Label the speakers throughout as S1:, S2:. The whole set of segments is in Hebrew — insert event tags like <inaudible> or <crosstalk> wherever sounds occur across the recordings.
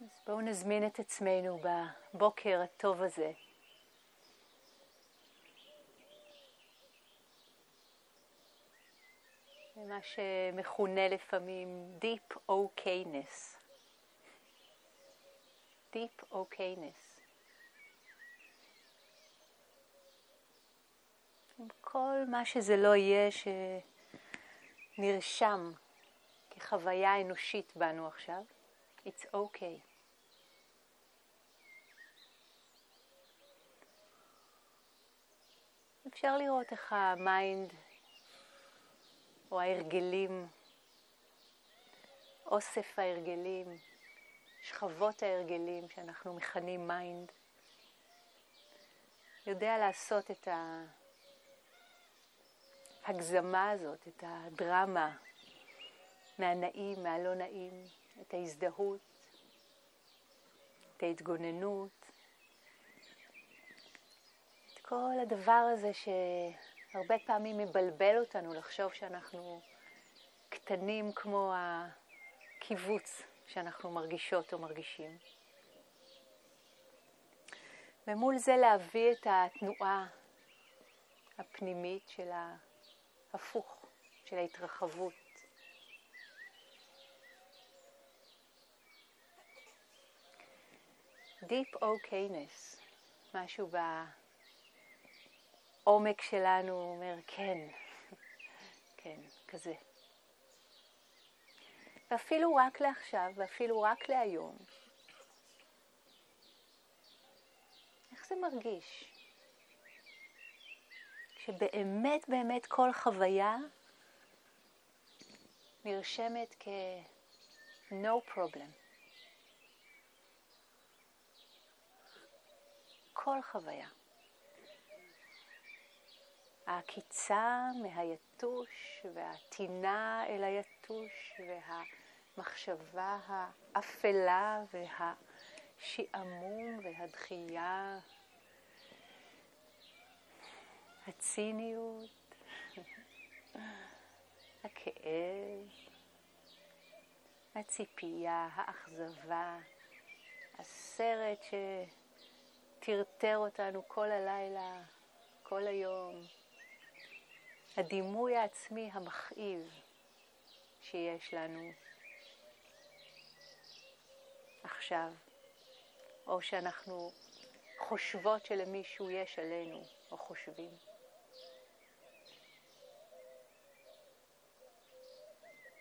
S1: אז בואו נזמין את עצמנו בבוקר הטוב הזה. מה שמכונה לפעמים Deep Okayness. Deep Okayness. עם כל מה שזה לא יהיה שנרשם כחוויה אנושית בנו עכשיו, it's okay. אפשר לראות איך ה mind או ההרגלים, אוסף ההרגלים, שכבות ההרגלים שאנחנו מכנים mind, יודע לעשות את ההגזמה הזאת, את הדרמה מהנעים, מהלא נעים, את ההזדהות, את ההתגוננות, כל הדבר הזה שהרבה פעמים מבלבל אותנו לחשוב שאנחנו קטנים כמו הקיבוץ שאנחנו מרגישות או מרגישים. ומול זה להביא את התנועה הפנימית של ההפוך, של ההתרחבות. Deep okayness, משהו בעומק שלנו אומר כן, כן, כזה. ואפילו רק לעכשיו, ואפילו רק להיום. איך זה מרגיש? שבאמת באמת כל חוויה נרשמת כ-no problem. כל חוויה. העקיצה מהיתוש והטינה אל היתוש והמחשבה האפלה והשעמום והדחייה, הציניות, <laughs> הכאב, הציפייה, האכזבה, הסרט שטרטר אותנו כל הלילה, כל היום, הדימוי העצמי המכאיב שיש לנו עכשיו, או שאנחנו חושבות שלמישהו יש עלינו, או חושבים.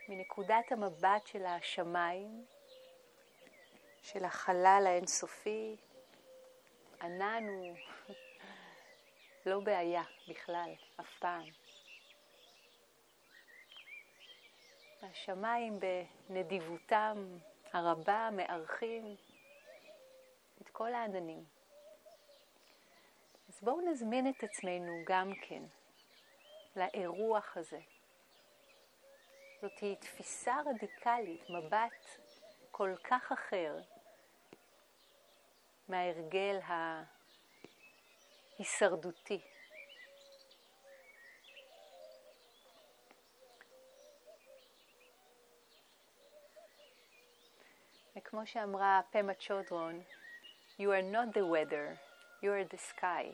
S1: מנקודת המבט של השמיים, של החלל האינסופי, ענן הוא <laughs> לא בעיה בכלל, אף פעם. השמיים בנדיבותם הרבה מארחים את כל העננים. אז בואו נזמין את עצמנו גם כן לאירוח הזה. זאת היא תפיסה רדיקלית, מבט כל כך אחר מההרגל ההישרדותי. וכמו שאמרה פמה צ'ודרון, You are not the weather, you are the sky.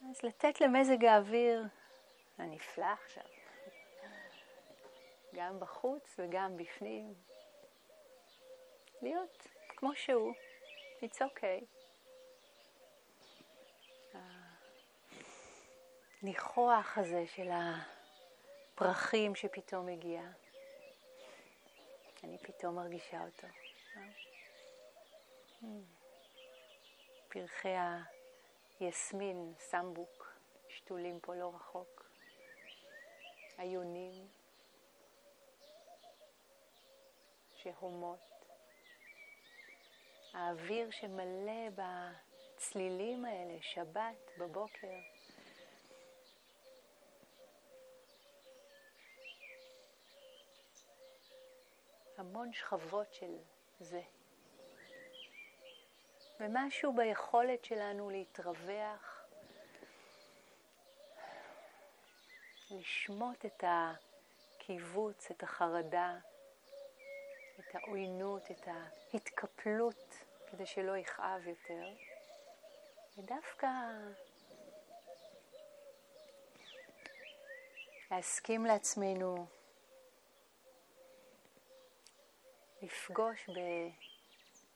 S1: <laughs> אז לתת למזג האוויר הנפלא עכשיו, גם בחוץ וגם בפנים, להיות כמו שהוא, it's okay. הניחוח הזה של הפרחים שפתאום הגיע. אני פתאום מרגישה אותו. פרחי היסמין, סמבוק, שתולים פה לא רחוק. עיונים שהומות. האוויר שמלא בצלילים האלה, שבת בבוקר. המון שכבות של זה. ומשהו ביכולת שלנו להתרווח, לשמוט את הקיבוץ, את החרדה, את העוינות, את ההתקפלות, כדי שלא יכאב יותר. ודווקא להסכים לעצמנו לפגוש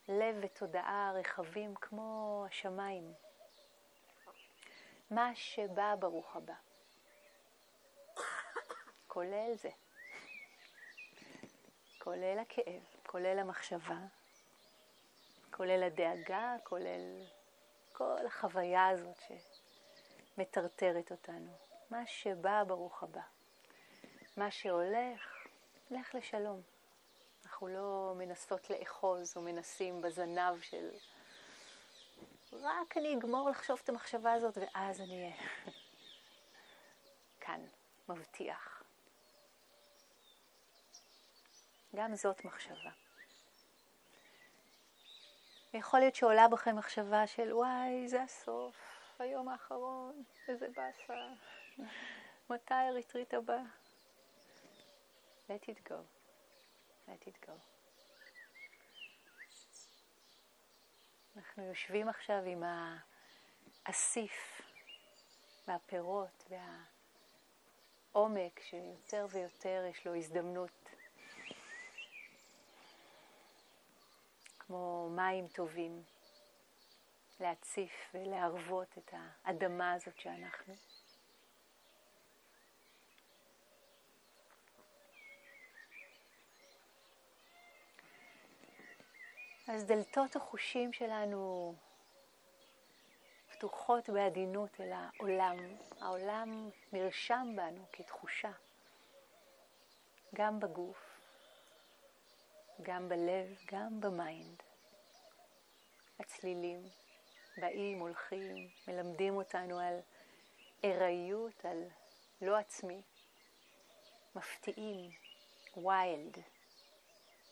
S1: בלב ותודעה רחבים כמו השמיים. מה שבא ברוך הבא. כולל זה. כולל הכאב, כולל המחשבה, כולל הדאגה, כולל כל החוויה הזאת שמטרטרת אותנו. מה שבא, ברוך הבא. מה שהולך, לך לשלום. אנחנו לא מנסות לאחוז או מנסים בזנב של רק אני אגמור לחשוב את המחשבה הזאת ואז אני אהיה כאן, מבטיח. גם זאת מחשבה. יכול להיות שעולה בכם מחשבה של וואי, זה הסוף, היום האחרון, איזה באסה, מתי הריטריט הבא? let it go, let it go. אנחנו יושבים עכשיו עם האסיף והפירות והעומק שיותר ויותר יש לו הזדמנות כמו מים טובים, להציף ולהרוות את האדמה הזאת שאנחנו. אז דלתות החושים שלנו פתוחות בעדינות אל העולם. העולם נרשם בנו כתחושה, גם בגוף, גם בלב, גם ב mind. הצלילים באים, הולכים, מלמדים אותנו על ארעיות, על לא עצמי, מפתיעים, wild.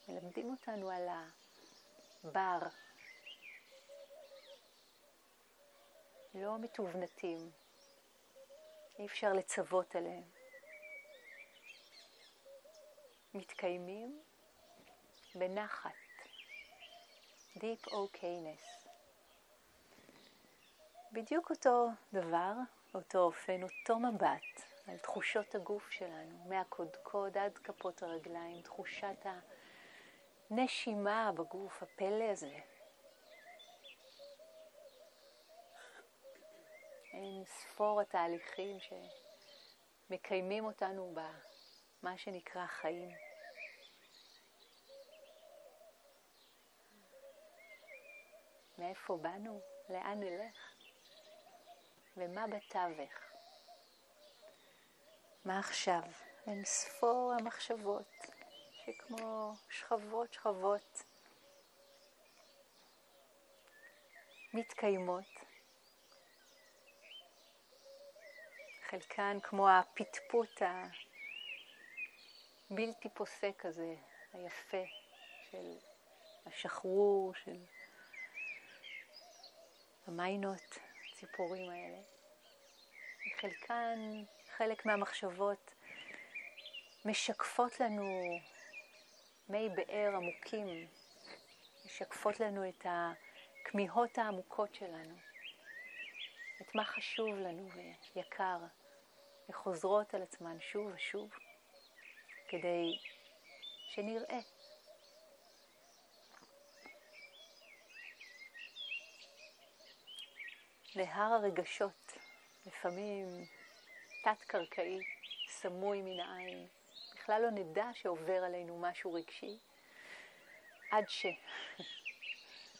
S1: מלמדים אותנו על הבר, לא מתובנתים, אי אפשר לצוות עליהם. מתקיימים בנחת, Deep okayness. בדיוק אותו דבר, אותו אופן, אותו מבט על תחושות הגוף שלנו, מהקודקוד עד כפות הרגליים, תחושת הנשימה בגוף, הפלא הזה. אין ספור התהליכים שמקיימים אותנו במה שנקרא חיים. מאיפה באנו? לאן נלך? ומה בתווך? מה עכשיו? אין ספור המחשבות שכמו שכבות שכבות מתקיימות. חלקן כמו הפטפוט הבלתי פוסק הזה, היפה, של השחרור, של המיינות, הציפורים האלה. חלקן, חלק מהמחשבות משקפות לנו מי באר עמוקים, משקפות לנו את הכמיהות העמוקות שלנו, את מה חשוב לנו ויקר, וחוזרות על עצמן שוב ושוב, כדי שנראה נהר הרגשות, לפעמים תת-קרקעי, סמוי מן העין. בכלל לא נדע שעובר עלינו משהו רגשי, עד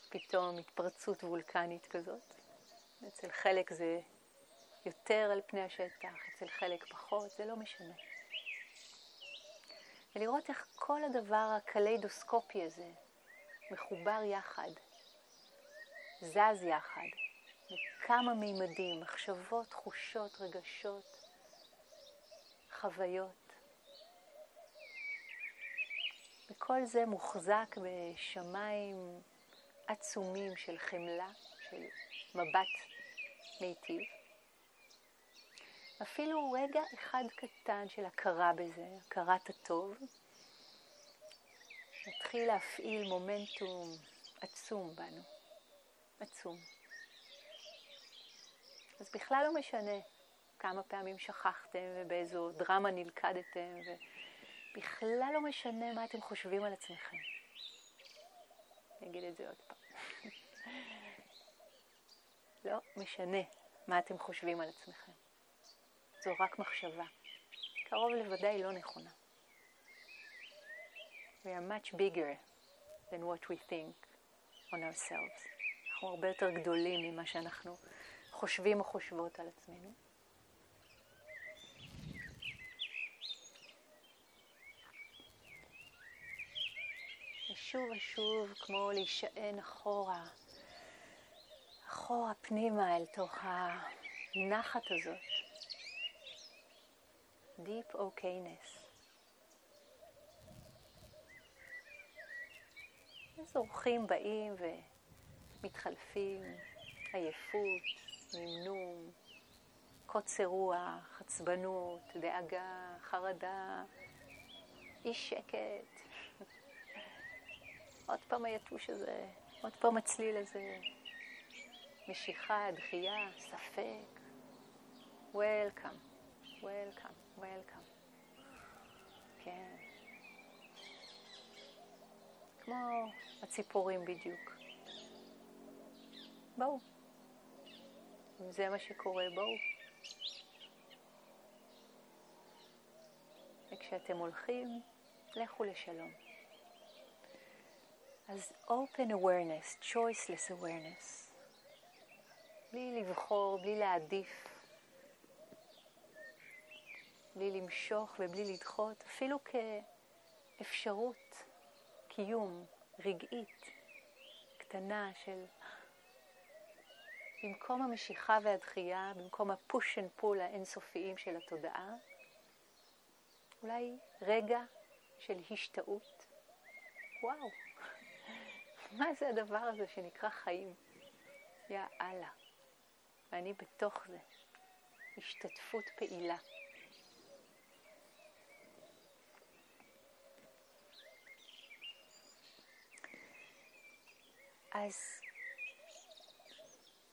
S1: שפתאום <laughs> התפרצות וולקנית כזאת. אצל חלק זה יותר על פני השטח, אצל חלק פחות, זה לא משנה. ולראות איך כל הדבר הקליידוסקופי הזה מחובר יחד, זז יחד, בכמה מימדים, מחשבות, תחושות, רגשות, חוויות. וכל זה מוחזק בשמיים עצומים של חמלה, של מבט מיטיב. אפילו רגע אחד קטן של הכרה בזה, הכרת הטוב, נתחיל להפעיל מומנטום עצום בנו, עצום. אז בכלל לא משנה כמה פעמים שכחתם ובאיזו דרמה נלכדתם, ובכלל לא משנה מה אתם חושבים על עצמכם. אני אגיד את זה עוד פעם. <laughs> לא משנה מה אתם חושבים על עצמכם. זו רק מחשבה. קרוב לוודאי לא נכונה. We are much bigger than what we think on ourselves. אנחנו הרבה יותר גדולים ממה שאנחנו חושבים או חושבות על עצמנו. ושוב ושוב, כמו להישען אחורה, אחורה פנימה אל תוך הנחת הזאת. Deep okayness. אז אורחים באים ומתחלפים, עייפות, נמנום, קוצר רוח, עצבנות, דאגה, חרדה, אי שקט. עוד פעם היתוש הזה, עוד פעם הצליל הזה, משיכה, דחייה, ספק. Welcome, welcome, welcome. כן. כמו הציפורים בדיוק. בואו. אם זה מה שקורה, בואו. וכשאתם הולכים, לכו לשלום. אז open awareness, choiceless awareness, בלי לבחור, בלי להעדיף, בלי למשוך ובלי לדחות, אפילו כאפשרות קיום רגעית קטנה של במקום המשיכה והדחייה, במקום ה push and pull האינסופיים של התודעה, אולי רגע של השתאות. וואו, מה זה הדבר הזה שנקרא חיים? יא אללה. ואני בתוך זה. השתתפות פעילה. אז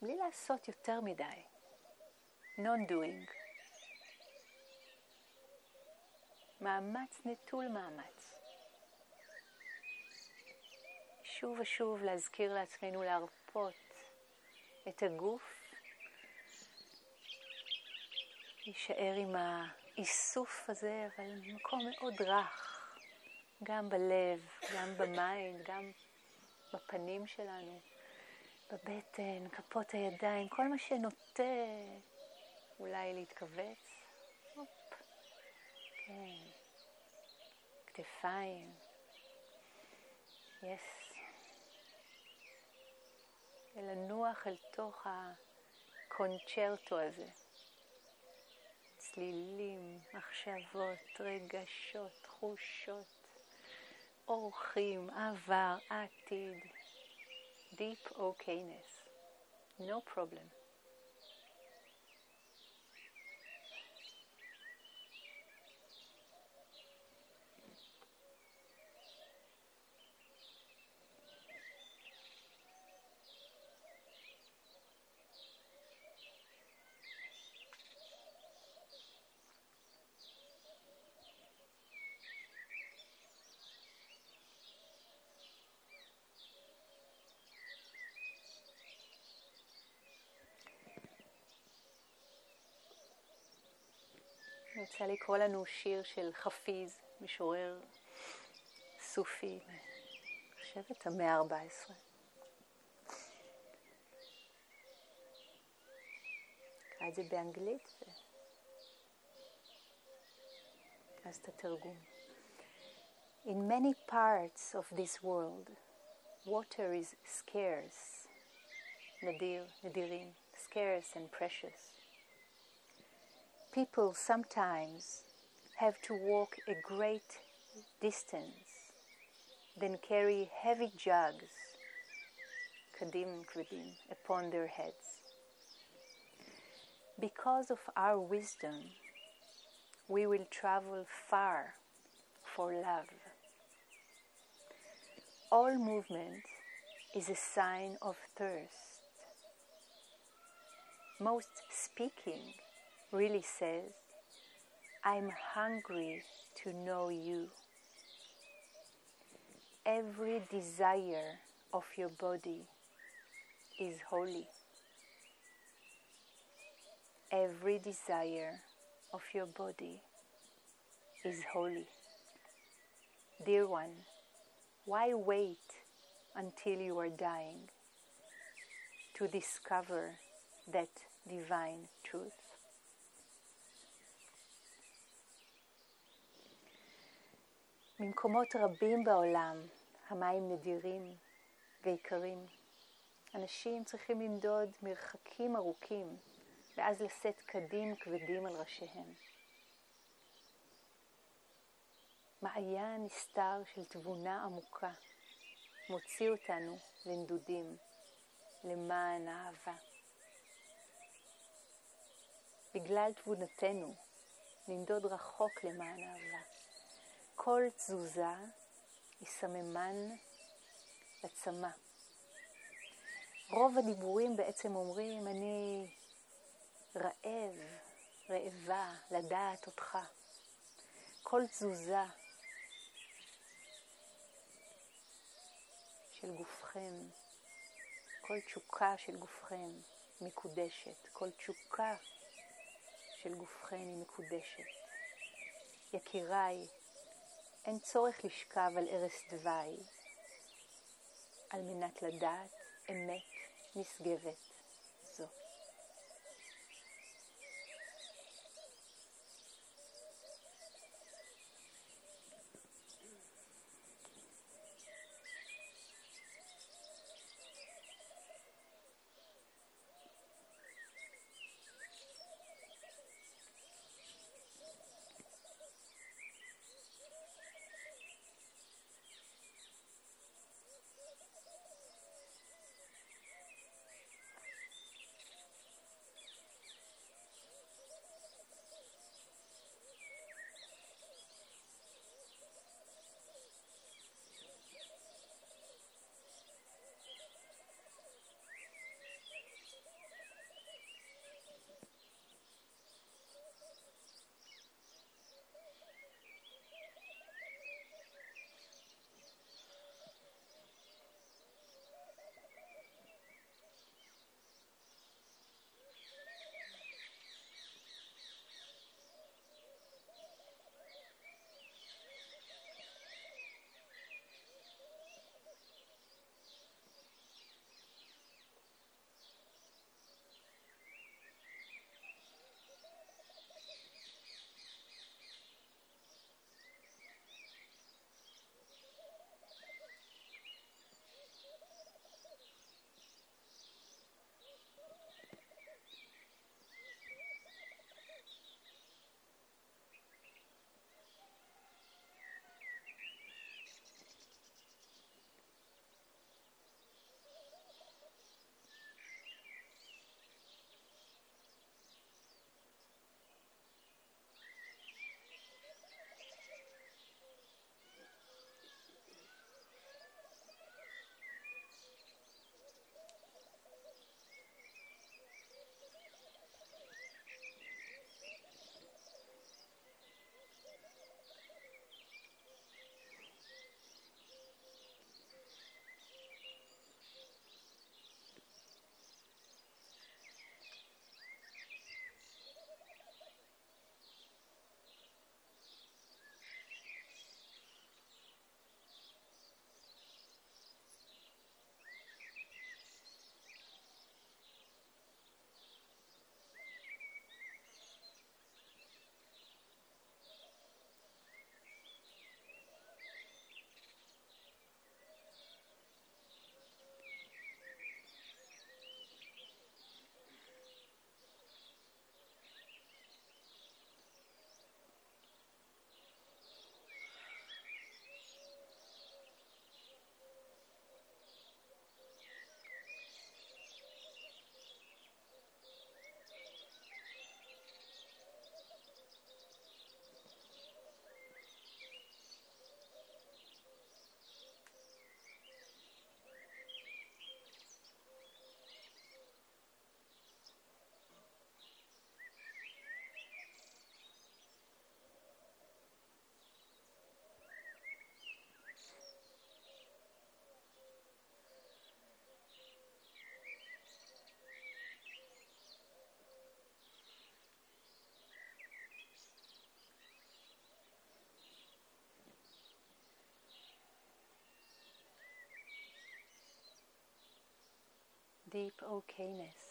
S1: בלי לעשות יותר מדי, non-doing, מאמץ נטול מאמץ. שוב ושוב להזכיר לעצמנו להרפות את הגוף, להישאר עם האיסוף הזה, אבל במקום מאוד רך, גם בלב, גם ב mind, גם בפנים שלנו, בבטן, כפות הידיים, כל מה שנוטה אולי להתכווץ. הופ, כן, כתפיים, יס. ולנוח אל תוך הקונצ'רטו הזה. צלילים, מחשבות, רגשות, תחושות, אורחים, עבר, עתיד. Deep okayness. No problem. אני רוצה לקרוא לנו שיר של חפיז, משורר סופי, חושבת המאה ה-14. נקרא את זה באנגלית. אז את התרגום. In many parts of this world, water is scarce, נדיר, נדירים, scarce and precious. People sometimes have to walk a great distance, then carry heavy jugs, kadim kvedim, upon their heads. Because of our wisdom, we will travel far for love. All movement is a sign of thirst. Most speaking really says, I'm hungry to know you. Every desire of your body is holy. Every desire of your body is holy. Dear one, why wait until you are dying to discover that divine truth? ממקומות רבים בעולם המים נדירים ויקרים. אנשים צריכים למדוד מרחקים ארוכים ואז לשאת קדים כבדים על ראשיהם. מעיין נסתר של תבונה עמוקה מוציא אותנו לנדודים, למען האהבה. בגלל תבונתנו ננדוד רחוק למען אהבה. כל תזוזה היא סממן לצמא. רוב הדיבורים בעצם אומרים, אני רעב, רעבה, לדעת אותך. כל תזוזה של גופכם, כל תשוקה של גופכם מקודשת, כל תשוקה של גופכם היא מקודשת. יקיריי, אין צורך לשכב על ערש דווי על מנת לדעת אמת נשגבת. Deep okayness.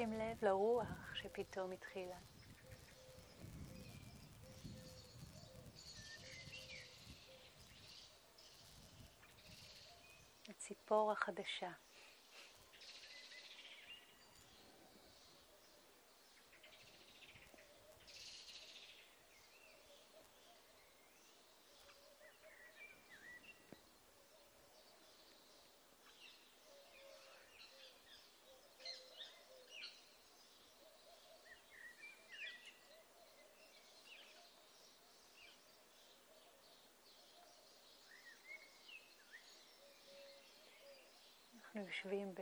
S1: שים לב לרוח שפתאום התחילה. הציפור החדשה. אנחנו יושבים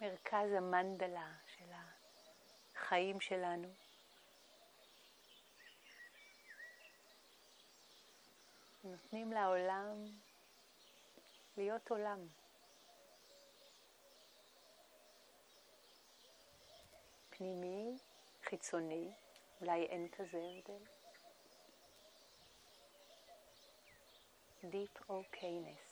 S1: במרכז המנדלה של החיים שלנו. נותנים לעולם להיות עולם. פנימי, חיצוני, אולי אין כזה הבדל. Deep okayness.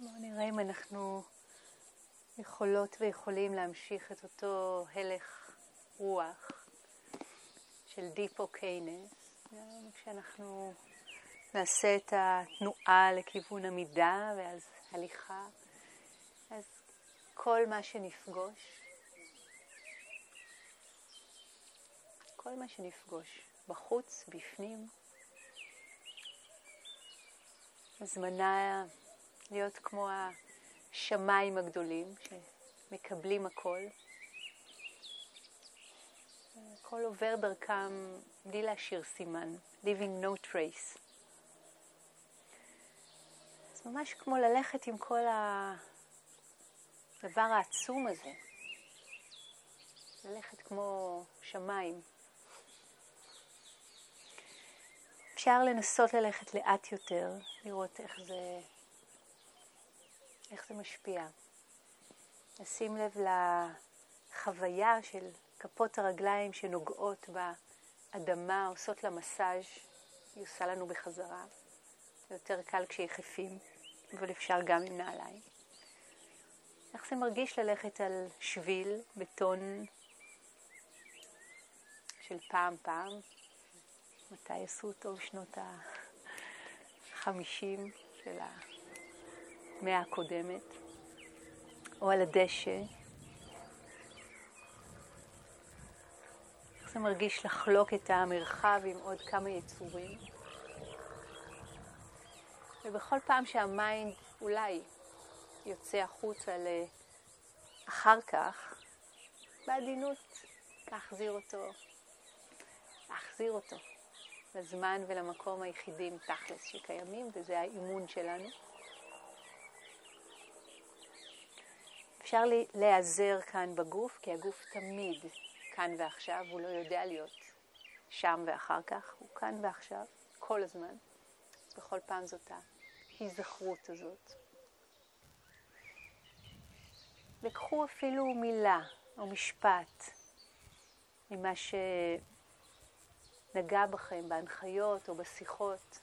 S1: היום אנחנו יכולות ויכולים להמשיך את אותו הלך רוח של דיפו קיינס, כשאנחנו נעשה את התנועה לכיוון עמידה ואז הליכה, אז כל מה שנפגוש, כל מה שנפגוש, בחוץ, בפנים, הזמנה להיות כמו השמיים הגדולים שמקבלים הכל. הכל עובר דרכם בלי להשאיר סימן, leaving no trace. זה ממש כמו ללכת עם כל הדבר העצום הזה. ללכת כמו שמיים. אפשר לנסות ללכת לאט יותר, לראות איך זה, איך זה משפיע. לשים לב לחוויה של כפות הרגליים שנוגעות באדמה, עושות לה מסאז', היא עושה לנו בחזרה. זה יותר קל כשיחפים, אבל אפשר גם עם נעליים. איך זה מרגיש ללכת על שביל בטון של פעם פעם? מתי עשו אותו? בשנות ה-50 של המאה הקודמת, או על הדשא. איך זה מרגיש לחלוק את המרחב עם עוד כמה יצורים? ובכל פעם שהמיינד אולי יוצא החוצה לאחר כך, בעדינות להחזיר אותו, להחזיר אותו לזמן ולמקום היחידים תכלס שקיימים, וזה האימון שלנו. אפשר להיעזר כאן בגוף, כי הגוף תמיד כאן ועכשיו, הוא לא יודע להיות שם ואחר כך, הוא כאן ועכשיו, כל הזמן. בכל פעם זאת ההיזכרות הזאת. וקחו אפילו מילה או משפט ממה שנגע בכם בהנחיות או בשיחות,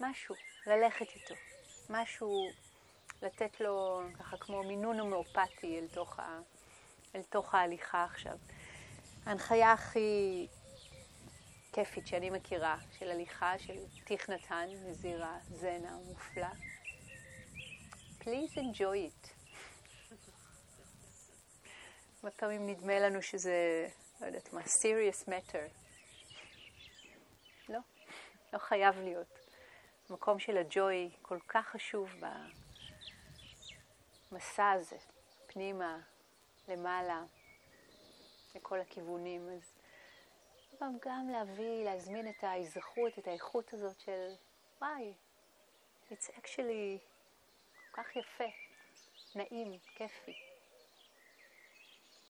S1: משהו, ללכת איתו, משהו, לתת לו ככה כמו מינון הומאופתי אל ה, אל תוך ההליכה עכשיו. ההנחיה הכי כיפית שאני מכירה, של הליכה של טיך נתן, נזיר הזן המופלא. Please enjoy it. הרבה פעמים נדמה לנו שזה, לא יודעת מה, serious matter. לא, לא חייב להיות. המקום של הג'וי כל כך חשוב במסע הזה, פנימה, למעלה, לכל הכיוונים. אז פעם גם להביא, להזמין את ההיזכרות, את האיכות הזאת של וואי, it's actually כל כך יפה, נעים, כיפי.